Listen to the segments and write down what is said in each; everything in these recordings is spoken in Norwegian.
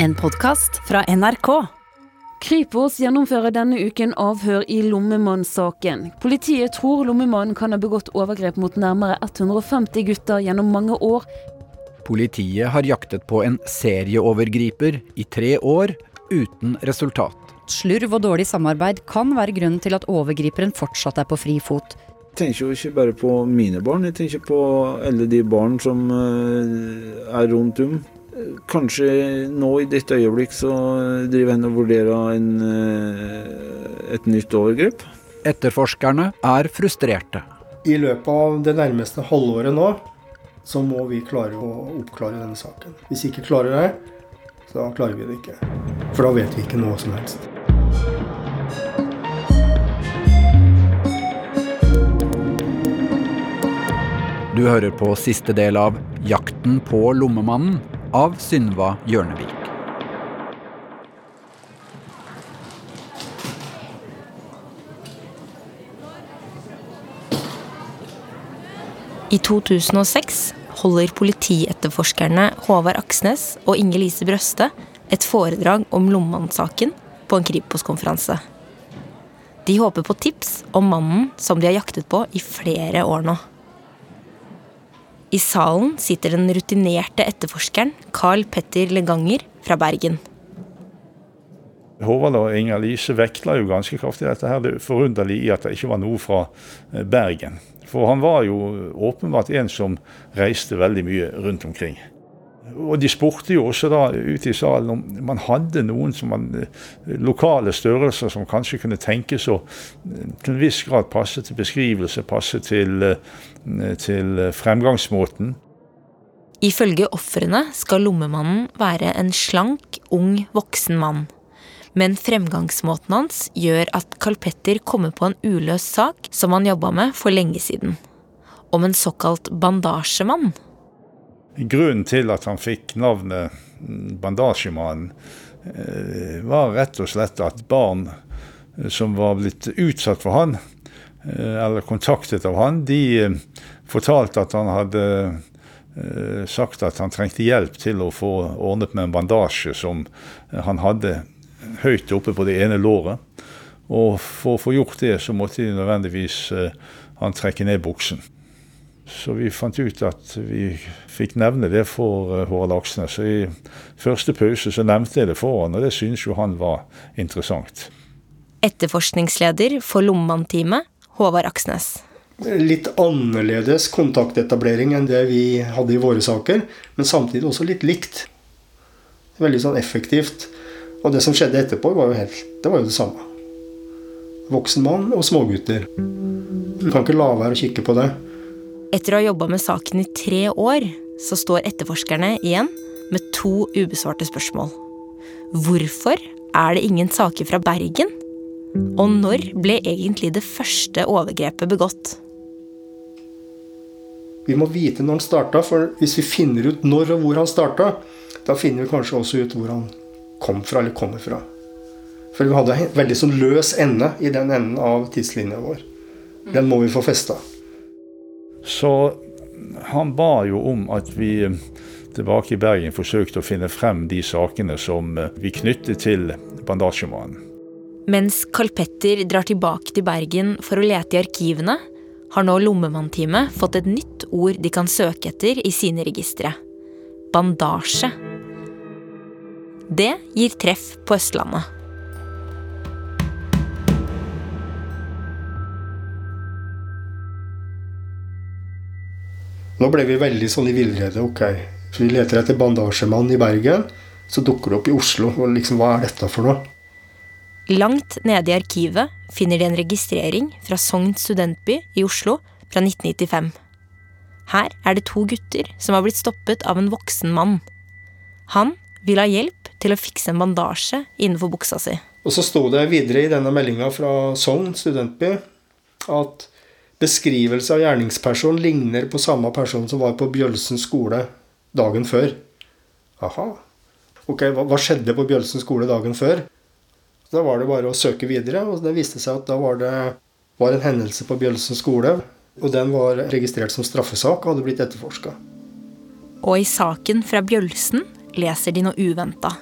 En podkast fra NRK. Kripos gjennomfører denne uken avhør i Lommemann-saken. Politiet tror Lommemannen kan ha begått overgrep mot nærmere 150 gutter gjennom mange år. Politiet har jaktet på en serieovergriper i tre år, uten resultat. Slurv og dårlig samarbeid kan være grunnen til at overgriperen fortsatt er på fri fot. Jeg tenker jo ikke bare på mine barn, jeg tenker på alle de barn som eh, er rundt om. Kanskje nå i dette øyeblikk så driver henne og vurderer en, eh, et nytt overgrep. Etterforskerne er frustrerte. I løpet av det nærmeste halvåret nå, så må vi klare å oppklare denne saken. Hvis vi ikke klarer det, så klarer vi det ikke. For da vet vi ikke noe som helst. Du hører på siste del av 'Jakten på lommemannen' av Synva Hjørnevik. I 2006 holder politietterforskerne Håvard Aksnes og Inger Lise Brøste et foredrag om Lommann-saken på en Kripos-konferanse. De håper på tips om mannen som de har jaktet på i flere år nå. I salen sitter den rutinerte etterforskeren Carl Petter Leganger fra Bergen. Håvard og Inger Lise vektla jo ganske kraftig dette her. Det er forunderlig i at det ikke var noe fra eh, Bergen. For han var jo åpenbart en som reiste veldig mye rundt omkring. Og de spurte jo også da ute i salen om man hadde noen man, eh, lokale størrelser som kanskje kunne tenkes å eh, til en viss grad passe til beskrivelse, passe til, til fremgangsmåten. Ifølge ofrene skal lommemannen være en slank, ung, voksen mann. Men fremgangsmåten hans gjør at Karl Petter kommer på en uløst sak som han jobba med for lenge siden. Om en såkalt bandasjemann. Grunnen til at han fikk navnet Bandasjemannen, var rett og slett at barn som var blitt utsatt for han, eller kontaktet av han, de fortalte at han hadde sagt at han trengte hjelp til å få ordnet med en bandasje som han hadde høyt oppe på det ene låret. Og for å få gjort det, så måtte de nødvendigvis han trekke ned buksen. Så vi fant ut at vi fikk nevne det for Håvard Aksnes. Så i første pause så nevnte jeg det for han, og det syntes jo han var interessant. Etterforskningsleder for Lommemannteamet, Håvard Aksnes. Litt annerledes kontaktetablering enn det vi hadde i våre saker, men samtidig også litt likt. Veldig sånn effektivt. Og det som skjedde etterpå, var jo, helt, det, var jo det samme. Voksen mann og smågutter. Du kan ikke la være å kikke på det. Etter å ha jobba med saken i tre år, så står etterforskerne igjen med to ubesvarte spørsmål. Hvorfor er det ingen saker fra Bergen? Og når ble egentlig det første overgrepet begått? Vi må vite når han starta, for hvis vi finner ut når og hvor han starta, da finner vi kanskje også ut hvor han kom fra eller kommer fra. For vi hadde en veldig sånn løs ende i den enden av tidslinja vår. Den må vi få festa. Så han ba jo om at vi tilbake i Bergen forsøkte å finne frem de sakene som vi knyttet til bandasjemannen. Mens Carl Petter drar tilbake til Bergen for å lete i arkivene, har nå Lommemannteamet fått et nytt ord de kan søke etter i sine registre. Bandasje. Det gir treff på Østlandet. Nå ble vi veldig sånn i villrede. Ok, så vi leter etter bandasjemann i Bergen. Så dukker det opp i Oslo. og liksom, Hva er dette for noe? Langt nede i arkivet finner de en registrering fra Sogn studentby i Oslo fra 1995. Her er det to gutter som har blitt stoppet av en voksen mann. Han vil ha hjelp til å fikse en bandasje innenfor buksa si. Og så sto det videre i denne meldinga fra Sogn studentby at beskrivelse av gjerningspersonen ligner på samme person som var på Bjølsen skole dagen før. Aha. Ok, hva, skjedde på Bjølsen skole dagen før? Da var det bare å søke videre, og det viste seg at da var det var en hendelse på Bjølsen skole. Og den var registrert som straffesak og hadde blitt etterforska. Og i saken fra Bjølsen leser de noe uventa.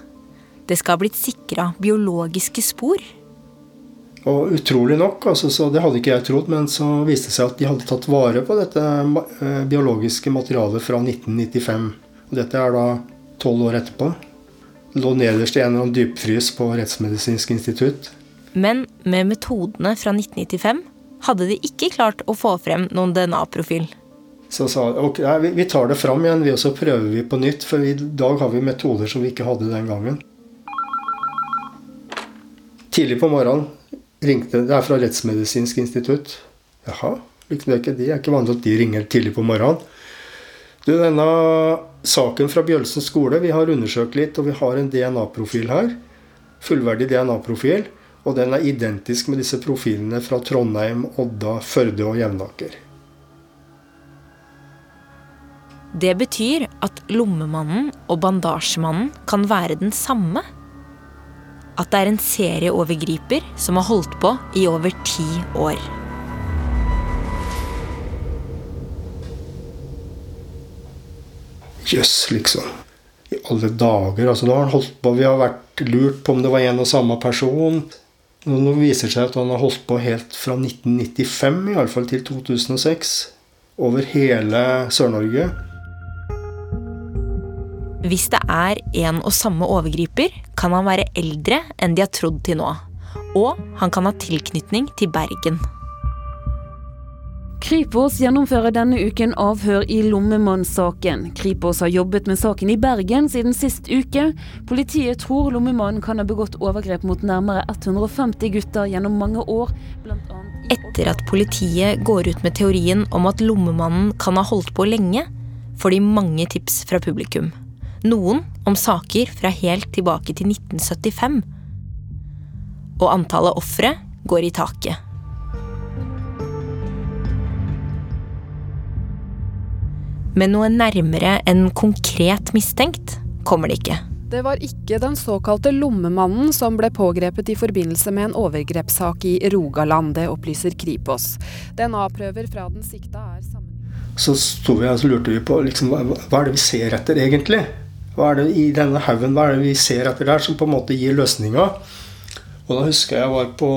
det skal ha blitt sikra biologiske spor. Og utrolig nok, altså, så det hadde ikke jeg trodd, men så viste det seg at de hadde tatt vare på dette eh, biologiske materialet fra 1995. Og dette er da tolv år etterpå. Det lå nederst i en eller annen dypfrys på Rettsmedisinsk institutt. Men med metodene fra 1995 hadde de ikke klart å få frem noen DNA-profil. Så sa ok, nei, vi tar det fram igjen, og så prøver vi på nytt. For i dag har vi metoder som vi ikke hadde den gangen. Tidlig på morgenen ringte Det er fra Rettsmedisinsk institutt. Jaha, det er ikke, det er ikke vanlig at de ringer tidlig på morgenen. Du, denne saken fra Bjølsen skole, vi har undersøkt litt, og vi har en DNA-profil her. Fullverdig DNA-profil. Og den er identisk med disse profilene fra Trondheim, Odda, Førde og Jevnaker. Det betyr at lommemannen og bandasjemannen kan være den samme. At det er en serieovergriper som har holdt på i over ti år. Jøss, yes, liksom. I alle dager. altså da har han holdt på, Vi har vært lurt på om det var en og samme person. Nå viser det seg at han har holdt på helt fra 1995 i alle fall til 2006. Over hele Sør-Norge. Hvis det er en og samme overgriper, kan han være eldre enn de har trodd til nå. Og han kan ha tilknytning til Bergen. Kripos gjennomfører denne uken avhør i lommemannsaken. Kripos har jobbet med saken i Bergen siden sist uke. Politiet tror lommemannen kan ha begått overgrep mot nærmere 150 gutter gjennom mange år. Etter at politiet går ut med teorien om at lommemannen kan ha holdt på lenge, får de mange tips fra publikum. Noen om saker fra helt tilbake til 1975. Og antallet ofre går i taket. Men noe nærmere enn konkret mistenkt kommer det ikke. Det var ikke den såkalte lommemannen som ble pågrepet i forbindelse med en overgrepssak i Rogaland, det opplyser Kripos. DNA-prøver fra den sikta er sammen... Så sto vi og lurte vi på liksom, hva, hva er det vi ser etter, egentlig? Hva er det i denne haugen hva er det vi ser etter der, som på en måte gir løsninga? Og da husker jeg jeg var på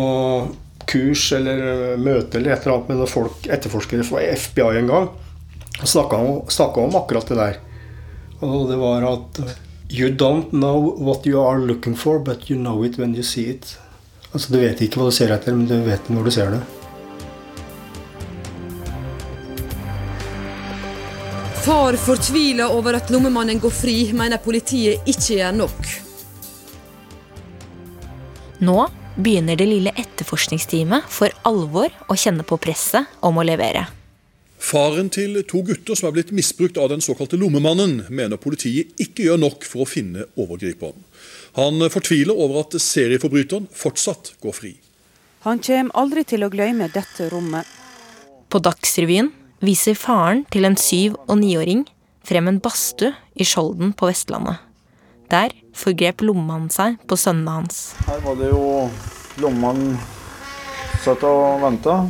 kurs eller møte eller et eller annet med noen folk, etterforskere fra FBI en gang snakka om, om, akkurat det der. Og det var at You don't know what you are looking for, but you know it when you see it. Altså Du vet ikke hva du ser etter, men du vet det når du ser det. Far fortviler over at lommemannen går fri, mener politiet ikke gjør nok. Nå begynner det lille etterforskningsteamet for alvor å kjenne på presset om å levere. Faren til to gutter som er blitt misbrukt av den såkalte lommemannen, mener politiet ikke gjør nok for å finne overgriperen. Han fortviler over at serieforbryteren fortsatt går fri. Han kommer aldri til å glemme dette rommet. På Dagsrevyen viser faren til en syv- og niåring frem en badstue i Skjolden på Vestlandet. Der forgrep lommemannen seg på sønnene hans. Her var det jo lommemannen satt og venta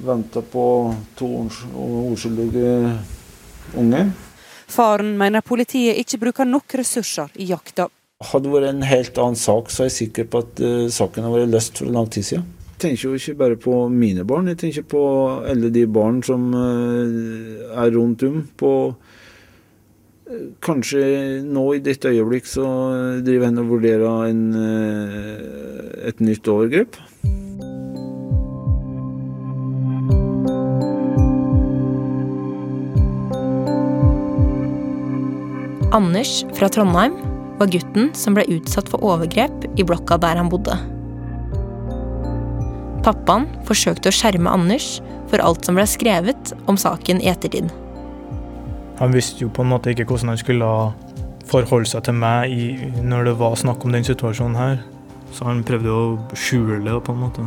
venta på to uskyldige unge. Faren mener politiet ikke bruker nok ressurser i jakta. Hadde det vært en helt annen sak, så er jeg sikker på at uh, saken hadde vært løst for lang tid siden. Tenker jo ikke bare på mine barn, jeg tenker på alle de barn som uh, er rundt om. på uh, Kanskje nå i dette øyeblikk så driver han og vurderer en, et nytt overgrep. Anders fra Trondheim var gutten som ble utsatt for overgrep i blokka der han bodde. Pappaen forsøkte å skjerme Anders for alt som ble skrevet om saken i ettertid. Han visste jo på en måte ikke hvordan han skulle forholde seg til meg i, når det var snakk om den situasjonen her. Så han prøvde å skjule det på en måte.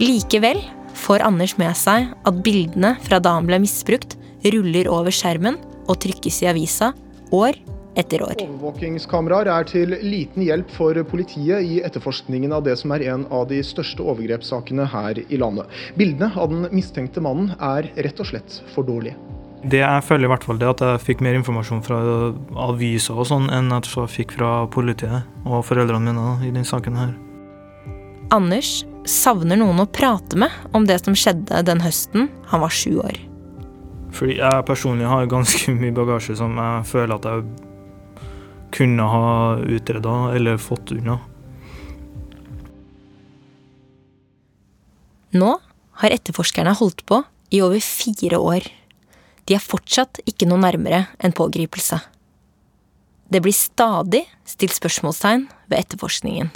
Likevel får Anders med seg at bildene fra da han ble misbrukt, ruller over skjermen og trykkes i avisa år etter år. Overvåkingskameraer er til liten hjelp for politiet i etterforskningen av det som er en av de største overgrepssakene her i landet. Bildene av den mistenkte mannen er rett og slett for dårlige. Det jeg føler i hvert fall det at jeg fikk mer informasjon fra aviser og sånn enn at jeg fikk fra politiet og foreldrene mine i denne saken her. Anders savner noen å prate med om det som skjedde den høsten han var sju år. Fordi jeg personlig har ganske mye bagasje som jeg føler at jeg kunne ha utreda eller fått unna. Nå har etterforskerne holdt på i over fire år. De er fortsatt ikke noe nærmere en pågripelse. Det blir stadig stilt spørsmålstegn ved etterforskningen.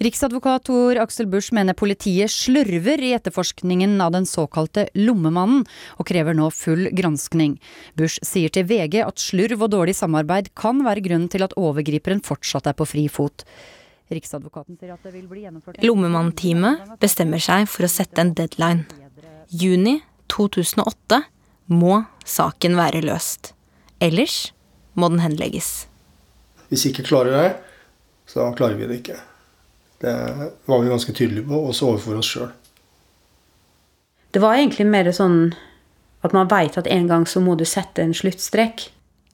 Riksadvokat Tor Aksel Busch mener politiet slurver i etterforskningen av den såkalte Lommemannen, og krever nå full granskning. Busch sier til VG at slurv og dårlig samarbeid kan være grunnen til at overgriperen fortsatt er på fri fot. Riksadvokaten sier at det vil bli gjennomført Lommemannteamet bestemmer seg for å sette en deadline. Juni 2008 må saken være løst. Ellers må den henlegges. Hvis vi ikke klarer det, så klarer vi det ikke. Det var vi ganske tydelige på, også overfor oss sjøl. Det var egentlig mer sånn at man veit at en gang så må du sette en sluttstrek.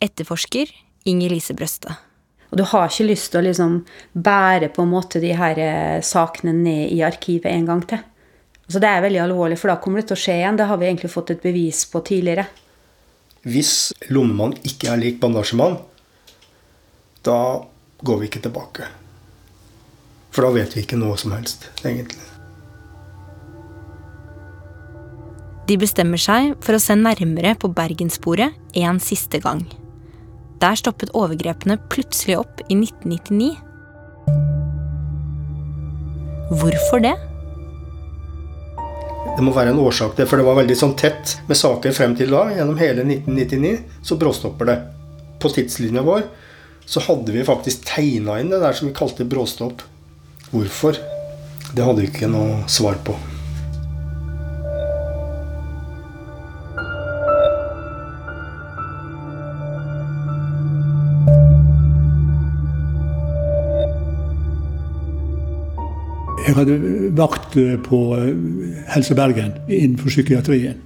Etterforsker Inger Lise Brøste. Og du har ikke lyst til å liksom bære på en måte de her eh, sakene ned i arkivet en gang til. Altså det er veldig alvorlig, for da kommer det til å skje igjen. Det har vi egentlig fått et bevis på tidligere. Hvis lommemann ikke er lik bandasjemann, da går vi ikke tilbake. For da vet vi ikke noe som helst, egentlig. De bestemmer seg for å se nærmere på bergenssporet en siste gang. Der stoppet overgrepene plutselig opp i 1999. Hvorfor det? Det må være en årsak til for det var veldig sånn tett med saker frem til da. Gjennom hele 1999 så bråstopper det. På tidslinja vår så hadde vi faktisk tegna inn det der som vi kalte bråstopp. Hvorfor? Det hadde vi ikke noe svar på. Jeg hadde vakt på eh, Helse Bergen innenfor psykiatrien.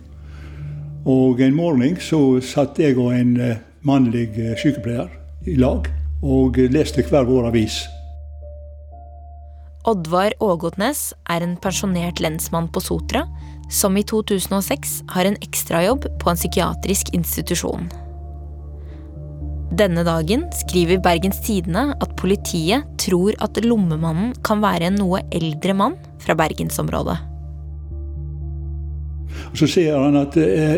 Og en morgen så satt jeg og en eh, mannlig eh, sykepleier i lag og leste hver vår avis. Oddvar Ågotnes er en pensjonert lensmann på Sotra som i 2006 har en ekstrajobb på en psykiatrisk institusjon. Denne dagen skriver Bergens Tidende at politiet tror at lommemannen kan være en noe eldre mann fra bergensområdet. Så ser han at eh,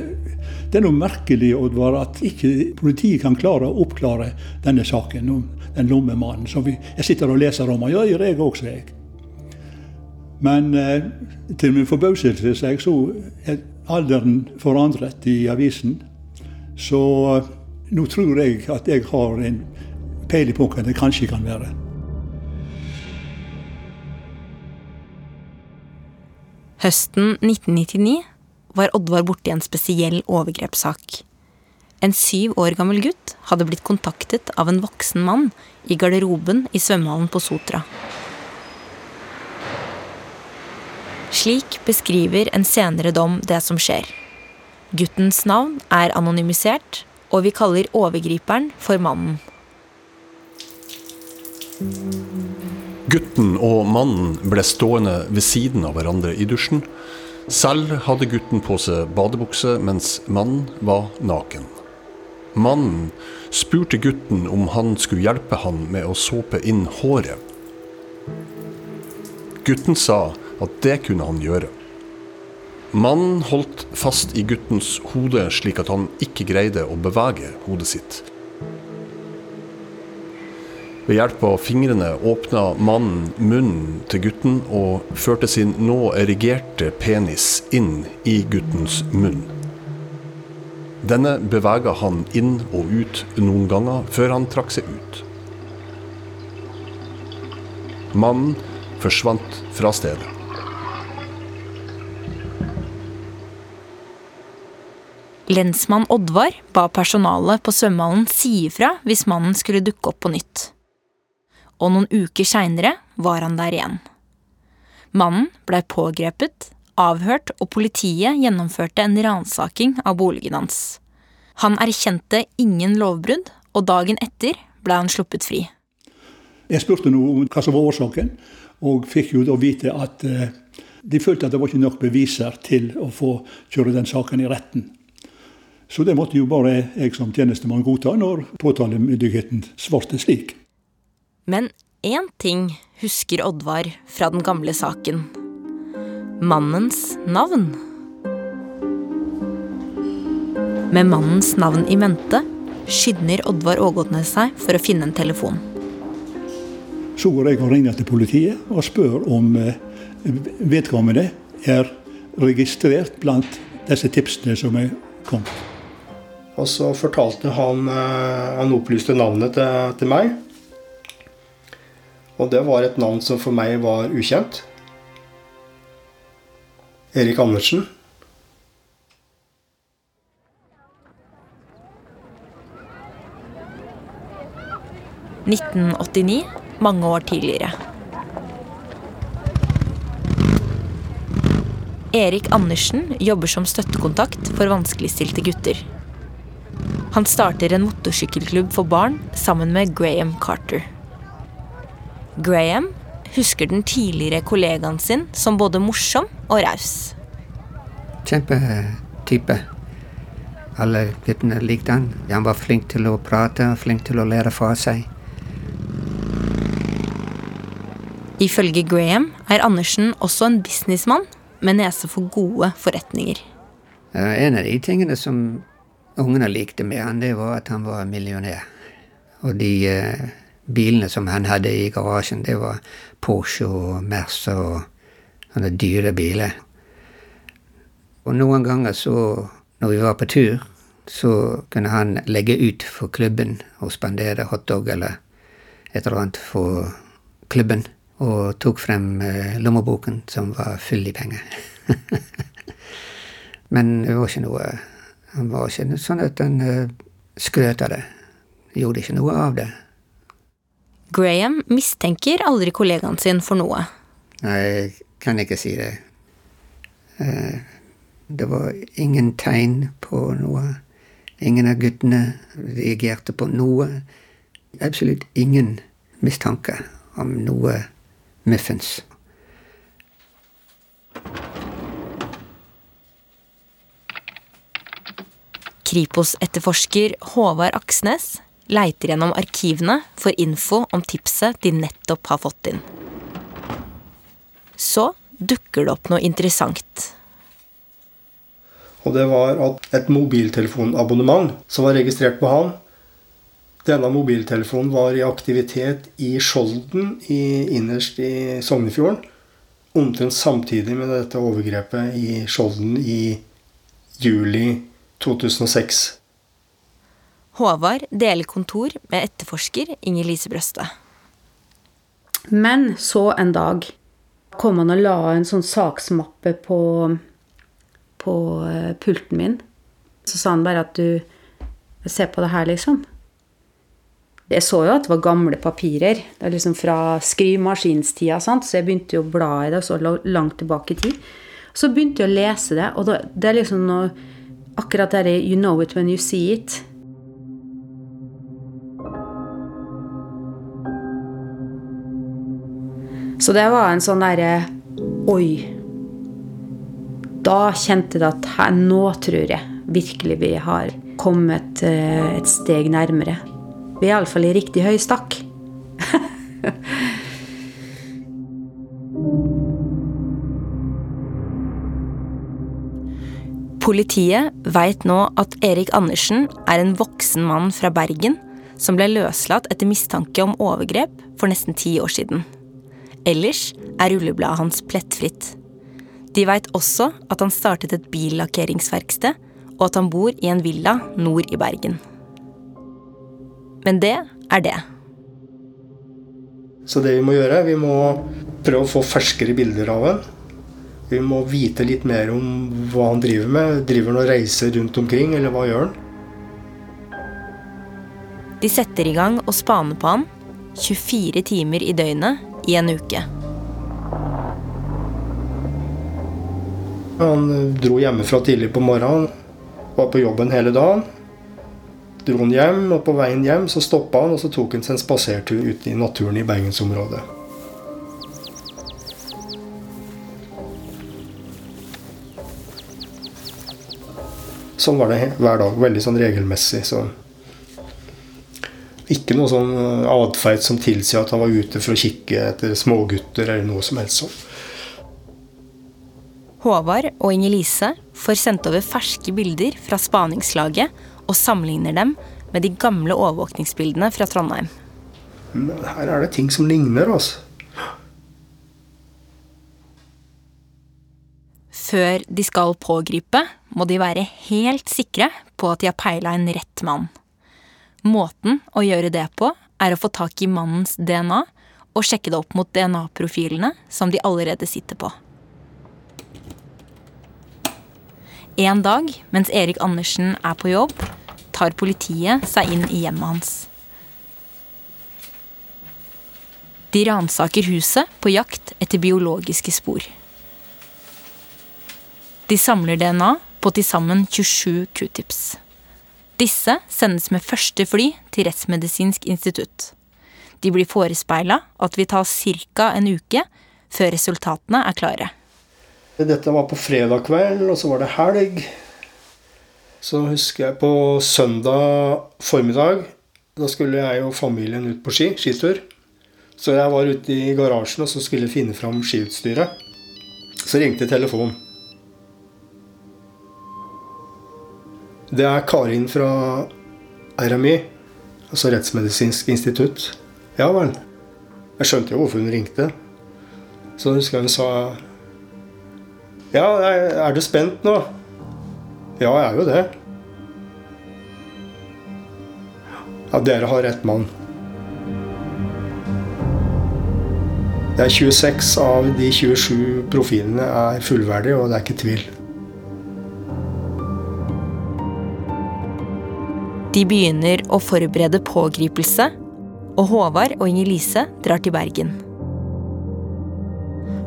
det er noe merkelig Oddvar, at ikke politiet kan klare å oppklare denne saken den lommemannen som vi, jeg sitter og leser om. Ja, gjør jeg også, jeg. Men eh, til min forbauselse så er alderen forandret i avisen. Så eh, nå tror jeg at jeg har en peiling på hva det kanskje kan være. Høsten 1999 var Oddvar borti en spesiell overgrepssak. En syv år gammel gutt hadde blitt kontaktet av en voksen mann i garderoben i svømmehallen på Sotra. Slik beskriver en senere dom det som skjer. Guttens navn er anonymisert, og vi kaller overgriperen for mannen. Gutten og mannen ble stående ved siden av hverandre i dusjen. Selv hadde gutten på seg badebukse, mens mannen var naken. Mannen spurte gutten om han skulle hjelpe han med å såpe inn håret. Gutten sa at det kunne han gjøre. Mannen holdt fast i guttens hode slik at han ikke greide å bevege hodet sitt. Ved hjelp av fingrene åpna mannen munnen til gutten og førte sin nå erigerte penis inn i guttens munn. Denne bevega han inn og ut noen ganger før han trakk seg ut. Mannen forsvant fra stedet. Lensmann Oddvar ba personalet på svømmehallen si ifra hvis mannen skulle dukke opp på nytt. Og noen uker seinere var han der igjen. Mannen blei pågrepet avhørt, og politiet gjennomførte en ransaking av boligen hans. Han erkjente ingen lovbrudd, og dagen etter ble han sluppet fri. Jeg spurte noe om hva som var årsaken, og fikk jo da vite at eh, de følte at det var ikke nok beviser til å få kjøre den saken i retten. Så det måtte jo bare jeg som tjenestemann godta når påtalemyndigheten svarte slik. Men én ting husker Oddvar fra den gamle saken. Mannens navn. Med mannens navn i mente skynder Oddvar Ågotnes seg for å finne en telefon. Så går jeg og ringer til politiet og spør om eh, vedkommende er registrert blant disse tipsene som er kommet. Og så fortalte han eh, Han opplyste navnet til, til meg. Og det var et navn som for meg var ukjent. Erik Andersen. «1989, mange år tidligere. Erik Andersen jobber som støttekontakt for vanskeligstilte gutter. Han starter en motorsykkelklubb for barn sammen med Graham Carter. Graham husker den tidligere kollegaen sin som både morsom og raus. Kjempetype. Alle guttene likte han. Han var flink til å prate, flink til å lære fra seg. Ifølge Graham er Andersen også en businessmann med nese for gode forretninger. Uh, en av de tingene som ungene likte med han, det var at han var millionær. Og de uh, bilene som han hadde i garasjen, det var Porsche og Mercer og sånne dyre biler. Og noen ganger så, når vi var på tur, så kunne han legge ut for klubben og spandere hotdog eller et eller annet for klubben og tok frem eh, lommeboken, som var full i penger. Men det var ikke noe Han var ikke sånn at han uh, skrøt av det. Gjorde ikke noe av det. Graham mistenker aldri kollegaen sin for noe. Nei, jeg kan ikke si det. Uh, det var ingen tegn på noe. Ingen av guttene reagerte på noe. Absolutt ingen mistanke om noe muffens. Kripos-etterforsker Håvard Aksnes leiter gjennom arkivene for info om tipset de nettopp har fått inn. Så dukker det opp noe interessant. Og det var at et mobiltelefonabonnement som var registrert på han, denne mobiltelefonen var i aktivitet i Skjolden i, innerst i Sognefjorden. Omtrent samtidig med dette overgrepet i Skjolden i juli 2006. Håvard deler kontor med etterforsker Inger Lise Brøste. Men så en dag kom han og la en sånn saksmappe på, på eh, pulten min. Så sa han bare at du Se på det her, liksom. Jeg så jo at det var gamle papirer. Det er liksom Fra skrivemaskinstida. Så jeg begynte jo å bla i det så langt tilbake i tid. Så begynte jeg å lese det, og det er liksom noe Akkurat det You know it when you see it. Så det var en sånn derre Oi. Da kjente jeg at her, nå tror jeg virkelig vi har kommet eh, et steg nærmere. Vi er iallfall i riktig høy stakk. Politiet veit nå at Erik Andersen er en voksen mann fra Bergen som ble løslatt etter mistanke om overgrep for nesten ti år siden. Ellers er rullebladet hans plettfritt. De veit også at han startet et billakkeringsverksted, og at han bor i en villa nord i Bergen. Men det er det. Så det vi må gjøre, vi må prøve å få ferskere bilder av ham. Vi må vite litt mer om hva han driver med. Driver han og reiser rundt omkring, eller hva gjør han? De setter i gang å spane på han 24 timer i døgnet i en uke. Han dro hjemmefra tidlig på morgenen, var på jobben hele dagen. Dro han hjem, og på veien hjem så stoppa han og så tok han seg en spasertur ute i naturen i bergensområdet. Sånn var det hver dag. Veldig sånn regelmessig. Så ikke noe sånn atferd som tilsier at han var ute for å kikke etter smågutter eller noe som helst sånn. Håvard og Inger-Lise får sendt over ferske bilder fra spaningslaget og sammenligner dem med de gamle overvåkningsbildene fra Trondheim. Men her er det ting som ligner, altså. Før de skal pågripe, må de være helt sikre på at de har peila en rett mann. Måten å gjøre det på er å få tak i mannens DNA og sjekke det opp mot DNA-profilene som de allerede sitter på. En dag mens Erik Andersen er på jobb, tar politiet seg inn i hjemmet hans. De ransaker huset på jakt etter biologiske spor. De samler DNA på til sammen 27 q-tips. Disse sendes med første fly til Rettsmedisinsk institutt. De blir forespeila at vi tar ta ca. en uke før resultatene er klare. Dette var på fredag kveld, og så var det helg. Så husker jeg på søndag formiddag. Da skulle jeg og familien ut på ski, skitur. Så jeg var ute i garasjen og så skulle finne fram skiutstyret. Så ringte telefonen. Det er Karin fra RMI, altså Rettsmedisinsk institutt. Ja vel. Jeg skjønte jo hvorfor hun ringte. Så husker jeg hun sa ja, er du spent nå? Ja, jeg er jo det. Ja, dere har rett mann. Det er 26 av de 27 profilene er fullverdige, og det er ikke tvil. De begynner å forberede pågripelse, og Håvard og Inger-Lise drar til Bergen.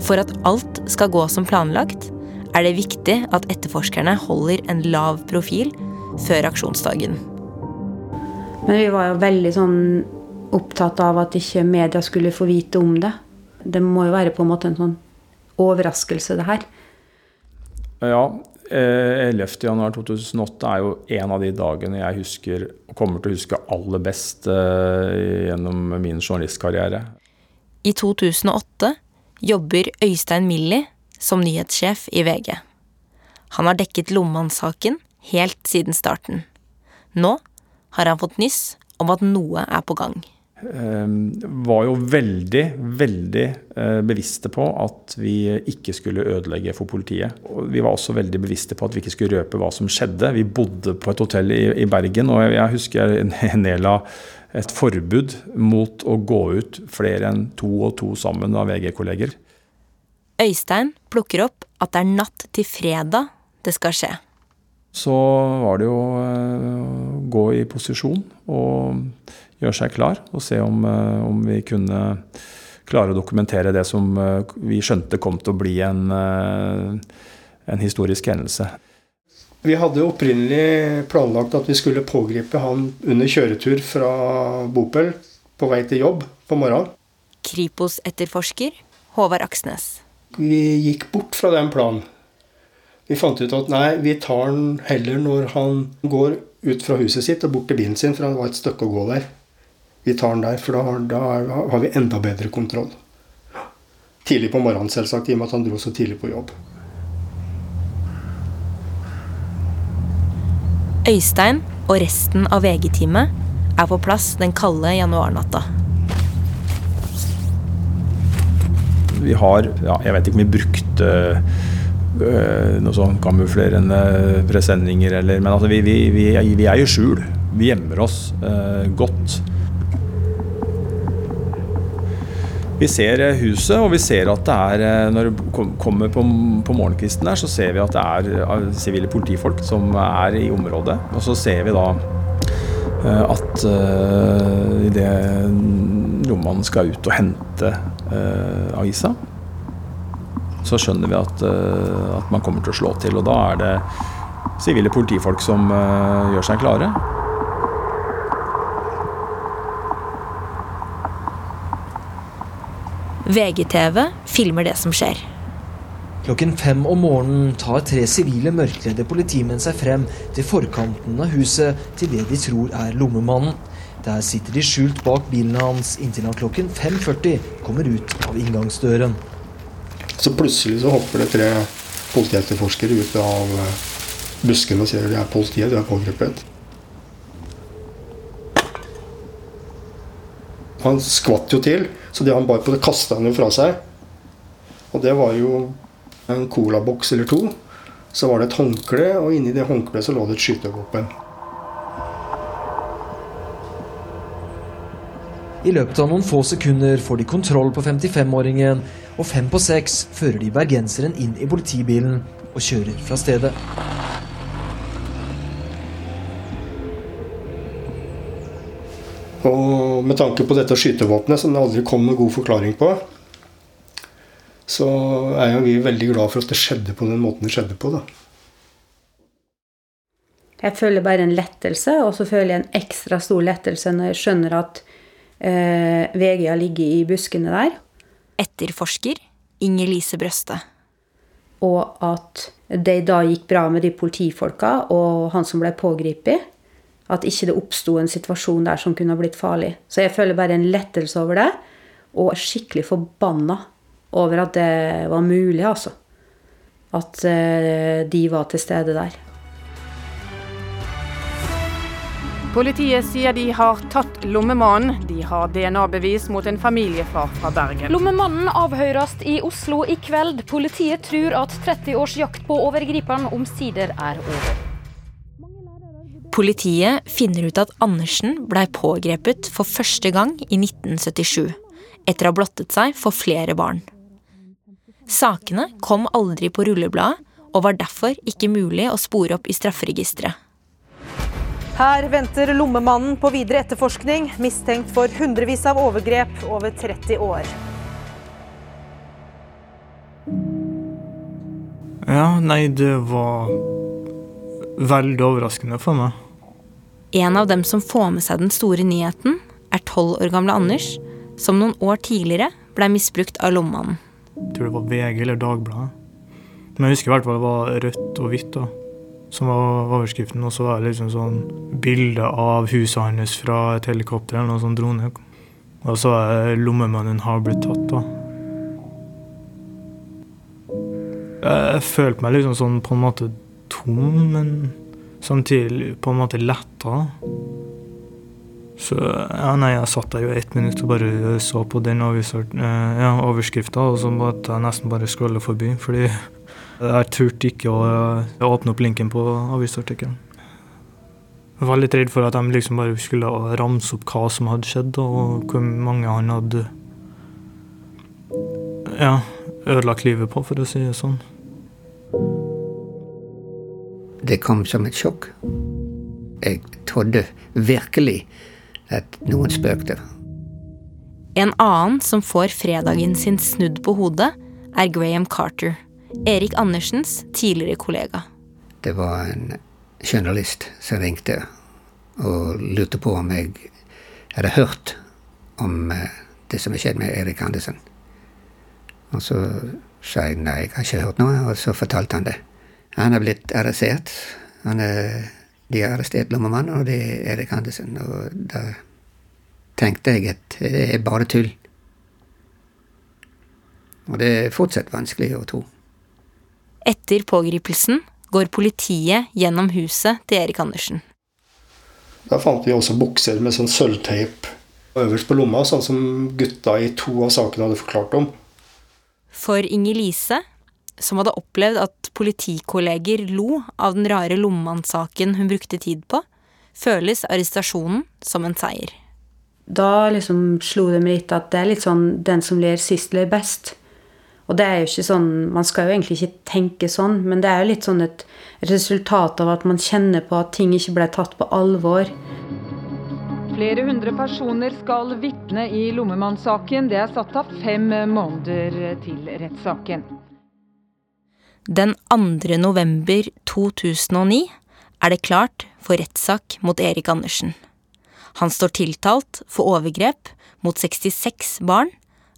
For at alt skal gå som planlagt, er det viktig at etterforskerne holder en lav profil før aksjonsdagen. Men vi var jo veldig sånn opptatt av at ikke media skulle få vite om det. Det må jo være på en måte en sånn overraskelse, det her. Ja. 11.1.2008 eh, er jo en av de dagene jeg husker og kommer til å huske aller best eh, gjennom min journalistkarriere. I 2008 jobber Øystein Millie som nyhetssjef i VG. Han har dekket Lomman-saken helt siden starten. Nå har han fått nyss om at noe er på gang. Ehm, var jo veldig, veldig eh, bevisste på at vi ikke skulle ødelegge for politiet. vi var også veldig bevisste på at vi ikke skulle røpe hva som skjedde. Vi bodde på et hotell i, Bergen, og jeg husker jeg nedla et forbud mot å gå ut flere enn to og to sammen av VG-kolleger. Øystein plukker opp at det er natt til fredag det skal skje. Så var det jo å eh, gå i posisjon og gjøre seg klar og se om, eh, om, vi kunne klare å dokumentere det som eh, vi skjønte kom til å bli en, en historisk hendelse. Vi hadde opprinnelig planlagt at vi skulle pågripe han under kjøretur fra Bopel på vei til jobb på morgenen. Kripos-etterforsker Håvard Aksnes vi gikk bort fra den planen. Vi fant ut at nei, vi tar den heller når han går ut fra huset sitt og bort til bilen sin, for det var et stykke å gå der. Vi tar den der, for da, da har vi enda bedre kontroll. Tidlig på morgenen, selvsagt, i og med at han dro så tidlig på jobb. Øystein og resten av VG-teamet er på plass den kalde januarnatta. Vi har ja, Jeg vet ikke om vi brukte øh, noe sånn kamuflerende presenninger eller Men altså, vi, vi, vi, vi er i skjul. Vi gjemmer oss øh, godt. Vi ser huset, og vi ser at det er øh, Når det kommer på, på morgenkvisten der, så ser vi at det er sivile politifolk som er i området. Og så ser vi da at uh, idet lommemannen skal ut og hente uh, avisa, så skjønner vi at, uh, at man kommer til å slå til. Og da er det sivile politifolk som uh, gjør seg klare. VGTV filmer det som skjer. Klokken fem om morgenen tar tre sivile mørkledde politimenn seg frem til forkanten av huset til det de tror er lommemannen. Der sitter de skjult bak bilen hans inntil han klokken 5.40 kommer ut av inngangsdøren. Så plutselig så hopper det tre politietterforskere ut av eh, busken og sier de er politiet, de er pågrepet. Han skvatt jo til, så det han bar på, det kasta han jo fra seg. Og det var jo en colaboks eller to. Så var det et håndkle, og inni det håndkleet så lå det et skytevåpen. I løpet av noen få sekunder får de kontroll på 55-åringen, og fem på seks fører de bergenseren inn i politibilen og kjører fra stedet. Og med tanke på dette skytevåpenet, som det aldri kom noen god forklaring på, så er jo vi veldig glad for at det skjedde på den måten det skjedde på. da. Jeg føler bare en lettelse, og så føler jeg en ekstra stor lettelse når jeg skjønner at eh, VG har ligget i buskene der. Etterforsker Inger Lise Brøste. Og at det da gikk bra med de politifolka og han som ble pågrepet. At ikke det oppsto en situasjon der som kunne ha blitt farlig. Så jeg føler bare en lettelse over det, og er skikkelig forbanna over at det var mulig, altså. At eh, de var til stede der. Politiet sier de har tatt lommemannen. De har DNA-bevis mot en familiefar fra Bergen. Lommemannen avhøres i Oslo i kveld. Politiet tror at 30 års jakt på overgriperen omsider er over. Politiet finner ut at Andersen blei pågrepet for første gang i 1977, etter å ha blottet seg for flere barn. Sakene kom aldri på rullebladet, og var derfor ikke mulig å spore opp i strafferegisteret. Her venter lommemannen på videre etterforskning, mistenkt for hundrevis av overgrep over 30 år. Ja, nei, det var veldig overraskende for meg. En av dem som får med seg den store nyheten, er tolv år gamle Anders, som noen år tidligere blei misbrukt av lommemannen. Jeg tror det var VG eller Dagbladet. Men jeg husker i hvert fall det var rødt og hvitt, da, som var overskriften. Og så var det liksom sånn bilde av huset hans fra et helikopter eller noe sånn drone. Og så er lommemannen har blitt tatt, da. Jeg følte meg liksom sånn på en måte tom, men samtidig på en måte letta. Så ja, nei, jeg satt der jo ett minutt og bare så på den eh, ja, overskrifta, og så måtte jeg nesten bare scrolle forbi, fordi jeg turte ikke å, å åpne opp linken på avisartikkelen. Jeg var litt redd for at de liksom bare skulle ramse opp hva som hadde skjedd, og hvor mange han hadde ja, ødelagt livet på, for å si det sånn. Det kom som et sjokk. Jeg trodde virkelig at noen spøkte. En annen som får fredagen sin snudd på hodet, er Graham Carter. Erik Andersens tidligere kollega. Det var en journalist som ringte og lurte på om jeg hadde hørt om det som har skjedd med Erik Andersen. Og så sa jeg nei, jeg har ikke hørt noe, og så fortalte han det. Han er blitt arrestert. Han er, de har arrestert lommemannen, og det er Erik Andersen. Og da tenkte jeg at det er bare tull. Og det er fortsatt vanskelig å tro. Etter pågripelsen går politiet gjennom huset til Erik Andersen. Da fant vi også bukser med sånn sølvteip øverst på lomma, sånn som gutta i to av sakene hadde forklart om. For Inger Lise, som hadde opplevd at politikolleger lo av den rare lommemannsaken hun brukte tid på, føles arrestasjonen som en seier. Da liksom slo det meg litt at det er litt sånn 'den som ler sist, ler best'. Og det er jo ikke sånn, Man skal jo egentlig ikke tenke sånn, men det er jo litt sånn et resultat av at man kjenner på at ting ikke ble tatt på alvor. Flere hundre personer skal vitne i lommemannsaken. Det er satt av fem måneder til rettssaken. Den 2. november 2009 er det klart for rettssak mot Erik Andersen. Han står tiltalt for overgrep mot 66 barn,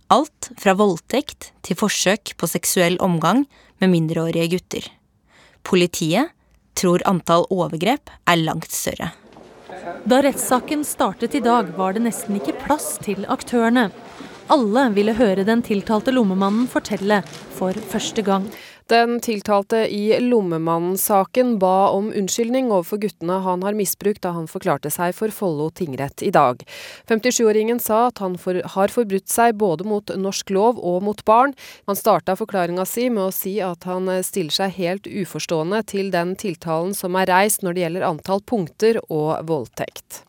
alt fra voldtekt til forsøk på seksuell omgang med mindreårige gutter. Politiet tror antall overgrep er langt større. Da rettssaken startet i dag, var det nesten ikke plass til aktørene. Alle ville høre den tiltalte lommemannen fortelle for første gang. Den tiltalte i Lommemannen-saken ba om unnskyldning overfor guttene han har misbrukt da han forklarte seg for Follo tingrett i dag. 57-åringen sa at han for, har forbrutt seg både mot norsk lov og mot barn. Han starta forklaringa si med å si at han stiller seg helt uforstående til den tiltalen som er reist når det gjelder antall punkter og voldtekt.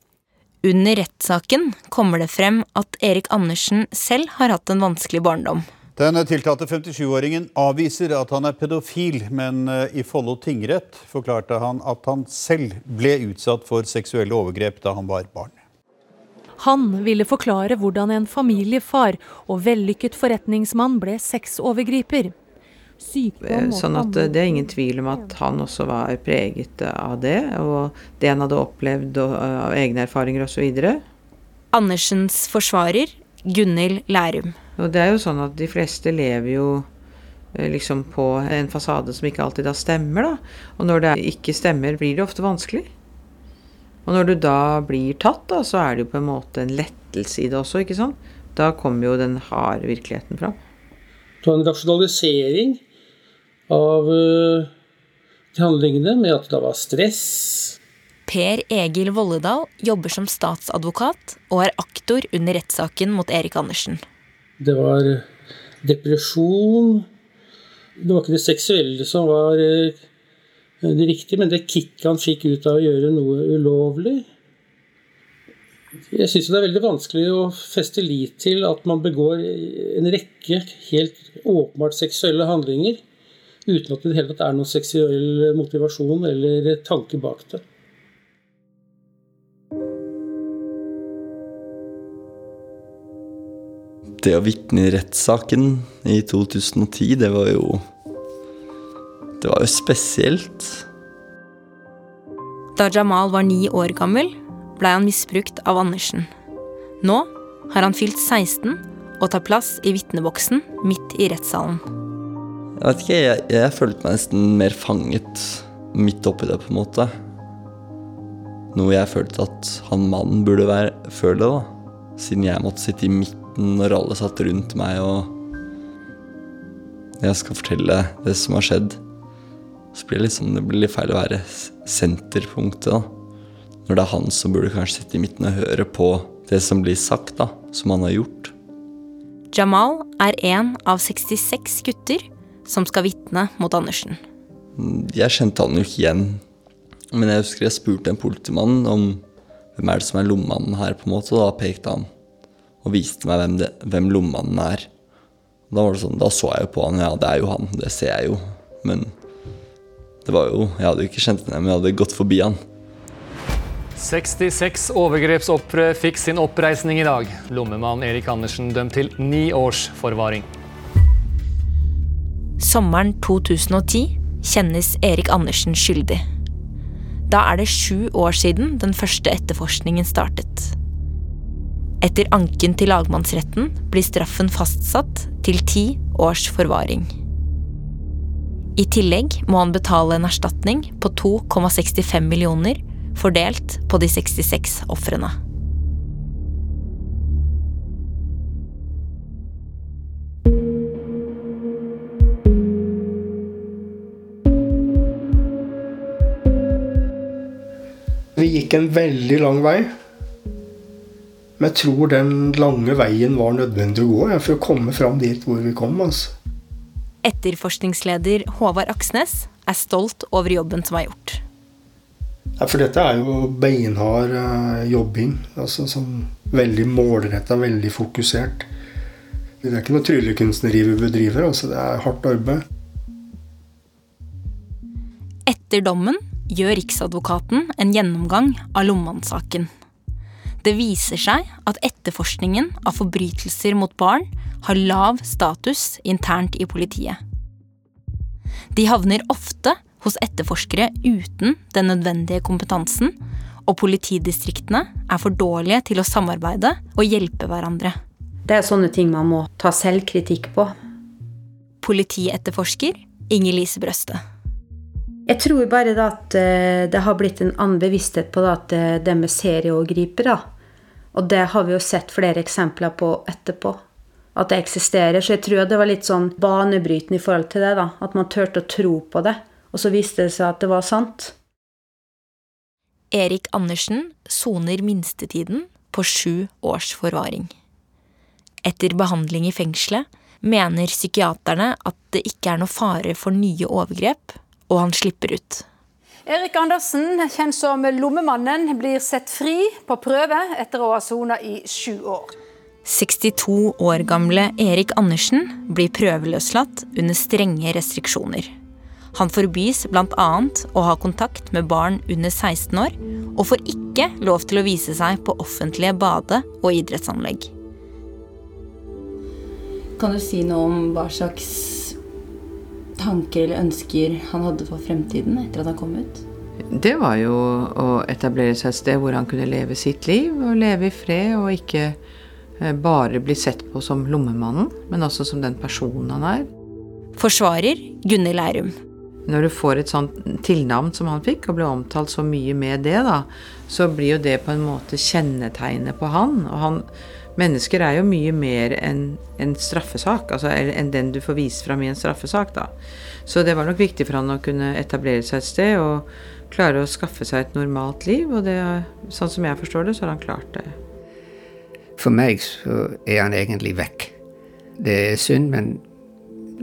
Under rettssaken kommer det frem at Erik Andersen selv har hatt en vanskelig barndom. Den tiltalte 57-åringen avviser at han er pedofil, men eh, i Follo tingrett forklarte han at han selv ble utsatt for seksuelle overgrep da han var barn. Han ville forklare hvordan en familiefar og vellykket forretningsmann ble sexovergriper. Eh, sånn at eh, det er ingen tvil om at han også var preget av det, og det han hadde opplevd og, av egne erfaringer osv. Andersens forsvarer, Gunhild Lærum. Og det er jo sånn at de fleste lever jo liksom på en fasade som ikke alltid da stemmer, da. Og når det ikke stemmer, blir det ofte vanskelig. Og når du da blir tatt, da, så er det jo på en måte en lettelse i det også, ikke sant. Da kommer jo den harde virkeligheten fram. Det var en rasjonalisering av de handlingene, med at det var stress. Per Egil Volledal jobber som statsadvokat og er aktor under rettssaken mot Erik Andersen. Det var depresjon. Det var ikke det seksuelle som var uh, det riktige, men det kicket han fikk ut av å gjøre noe ulovlig. Jeg syns det er veldig vanskelig å feste lit til at man begår en rekke helt åpenbart seksuelle handlinger uten at det i det hele tatt er noen seksuell motivasjon eller tanke bak det. Det å vitne i rettssaken i 2010, det var jo Det var jo spesielt. Da Jamal var ni år gammel, blei han misbrukt av Andersen. Nå har han fylt 16 og tar plass i vitneboksen midt i rettssalen. Jeg vet ikke, jeg, jeg følte meg nesten mer fanget midt oppi det, på en måte. Noe jeg følte at han mannen burde være føle, da. Siden jeg måtte sitte i midten når alle satt rundt meg og jeg skal fortelle det som har skjedd. Så blir det, liksom, det blir litt feil å være senterpunktet, da. Når det er han som burde kanskje sitte i midten og høre på det som blir sagt, da. Som han har gjort. Jamal er en av 66 gutter som skal vitne mot Andersen. Jeg kjente han jo ikke igjen. Men jeg husker jeg spurte en politimann om hvem er det som er lommemannen her, på en måte. Og da pekte han og viste meg hvem, det, hvem lommemannen er. Da var det sånn, da så jeg jo på han. Ja, det er jo han. Det ser jeg jo. Men det var jo Jeg hadde jo ikke kjent ham, men jeg hadde gått forbi han. 66 overgrepsofre fikk sin oppreisning i dag. Lommemann Erik Andersen dømt til ni års forvaring. Sommeren 2010 kjennes Erik Andersen skyldig. Da er det sju år siden den første etterforskningen startet. Etter anken til lagmannsretten blir straffen fastsatt til ti års forvaring. I tillegg må han betale en erstatning på 2,65 millioner fordelt på de 66 ofrene. Vi gikk en veldig lang vei. Men jeg tror den lange veien var nødvendig å gå ja, for å komme fram dit hvor vi kom. altså. Etterforskningsleder Håvard Aksnes er stolt over jobben som er gjort. Ja, for dette er jo beinhard uh, jobbing. altså sånn Veldig målretta, veldig fokusert. Det er ikke noe tryllekunstneri vi bedriver. altså Det er hardt arbeid. Etter dommen gjør Riksadvokaten en gjennomgang av Lomman-saken. Det viser seg at etterforskningen av forbrytelser mot barn har lav status internt i politiet. De havner ofte hos etterforskere uten den nødvendige kompetansen, og politidistriktene er for dårlige til å samarbeide og hjelpe hverandre. Det er sånne ting man må ta selvkritikk på. Politietterforsker Inger Lise Brøste. Jeg tror bare da at eh, det har blitt en annen bevissthet på at eh, det med serieovergripere. Og det har vi jo sett flere eksempler på etterpå. At det eksisterer. Så jeg tror det var litt sånn banebrytende i forhold til det. da, At man turte å tro på det. Og så viste det seg at det var sant. Erik Andersen soner minstetiden på sju års forvaring. Etter behandling i fengselet mener psykiaterne at det ikke er noe fare for nye overgrep, og han slipper ut. Erik Andersen, kjent som Lommemannen, blir sett fri på prøve etter å ha sona i sju år. 62 år gamle Erik Andersen blir prøveløslatt under strenge restriksjoner. Han forbys bl.a. å ha kontakt med barn under 16 år, og får ikke lov til å vise seg på offentlige bade- og idrettsanlegg. Kan du si noe om hva slags tanker eller ønsker han hadde for fremtiden etter at han kom ut? Det var jo å etablere seg et sted hvor han kunne leve sitt liv og leve i fred, og ikke eh, bare bli sett på som lommemannen, men også som den personen han er. Forsvarer Gunnhild Lærum. Når du får et sånt tilnavn som han fikk, og ble omtalt så mye med det, da, så blir jo det på en måte kjennetegnet på han. Og han, mennesker er jo mye mer enn en straffesak, altså enn den du får vist fram i en straffesak, da. Så det var nok viktig for han å kunne etablere seg et sted og klare å skaffe seg et normalt liv. Og det, sånn som jeg forstår det, så har han klart det. For meg så er han egentlig vekk. Det er synd, men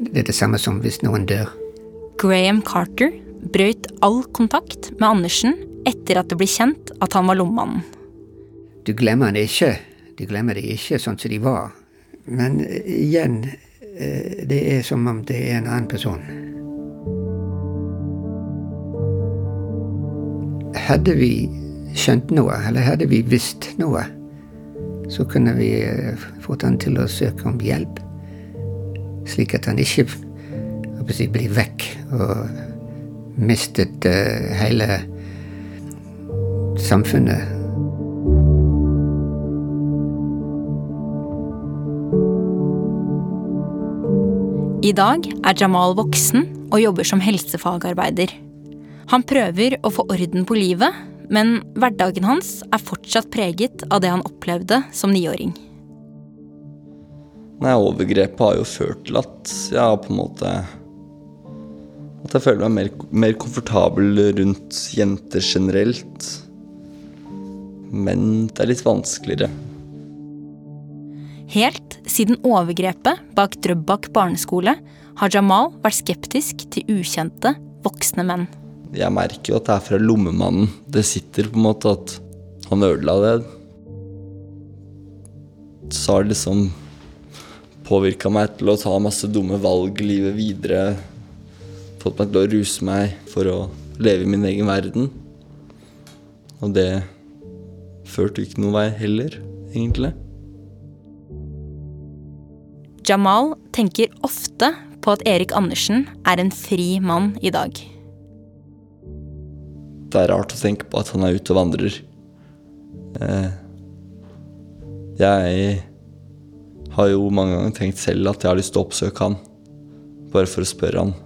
det er det samme som hvis noen dør. Graham Carter brøt all kontakt med Andersen etter at det ble kjent at han var lommemannen. Du glemmer det ikke. Du glemmer det ikke sånn som de var. Men igjen, det er som om det er en annen person. Hadde vi skjønt noe, eller hadde vi visst noe, så kunne vi fått han til å søke om hjelp. Slik at han ikke si, blir vekk og mistet uh, hele samfunnet. I dag er Jamal voksen og jobber som helsefagarbeider. Han prøver å få orden på livet, men hverdagen hans er fortsatt preget av det han opplevde som niåring. Nei, Overgrepet har jo ført til at jeg har på en måte At jeg føler meg mer, mer komfortabel rundt jenter generelt. Men det er litt vanskeligere. Helt siden overgrepet bak Drøbak barneskole har Jamal vært skeptisk til ukjente, voksne menn. Jeg merker jo at det er fra lommemannen. Det sitter på en måte at han ødela det. Så har det liksom påvirka meg til å ta masse dumme valg livet videre. Fått meg til å ruse meg for å leve i min egen verden. Og det førte ikke noen vei heller, egentlig. Jamal tenker ofte på at Erik Andersen er en fri mann i dag. Det er rart å tenke på at han er ute og vandrer. Eh, jeg har jo mange ganger tenkt selv at jeg har lyst til å oppsøke han. Bare for å spørre han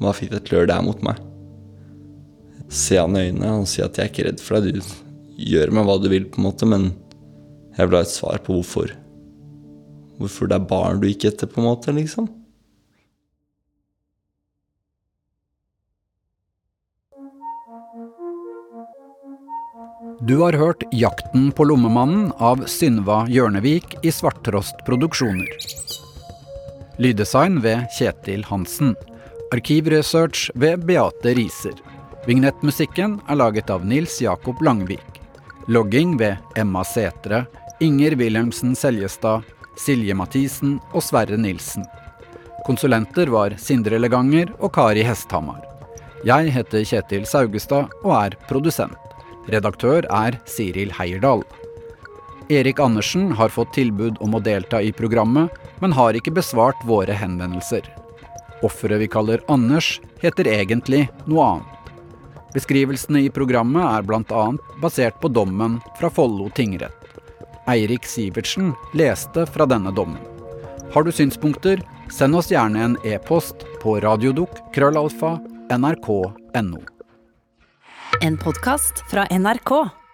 hva til det her mot meg. Se han i øynene og si at jeg er ikke redd for deg. Du gjør med hva du vil, på en måte, men jeg vil ha et svar på hvorfor. Hvorfor det er barn du gikk etter, på en måte, liksom. Du har hørt 'Jakten på lommemannen' av Synva Hjørnevik i Svarttrost Produksjoner. Lyddesign ved Kjetil Hansen. Arkivresearch ved Beate Riser. Vignettmusikken er laget av Nils Jakob Langvik. Logging ved Emma Setre, Inger Wilhelmsen Seljestad, Silje Mathisen og Sverre Nilsen. Konsulenter var Sindre Leganger og Kari Hesthamar. Jeg heter Kjetil Saugestad og er produsent. Redaktør er Siril Heierdal. Erik Andersen har fått tilbud om å delta i programmet, men har ikke besvart våre henvendelser. Offeret vi kaller Anders, heter egentlig noe annet. Beskrivelsene i programmet er bl.a. basert på dommen fra Follo tingrett. Eirik Sivertsen leste fra denne dommen. Har du synspunkter, send oss gjerne en e-post på radiodok.krøllalfa.nrk.no. En podkast fra NRK.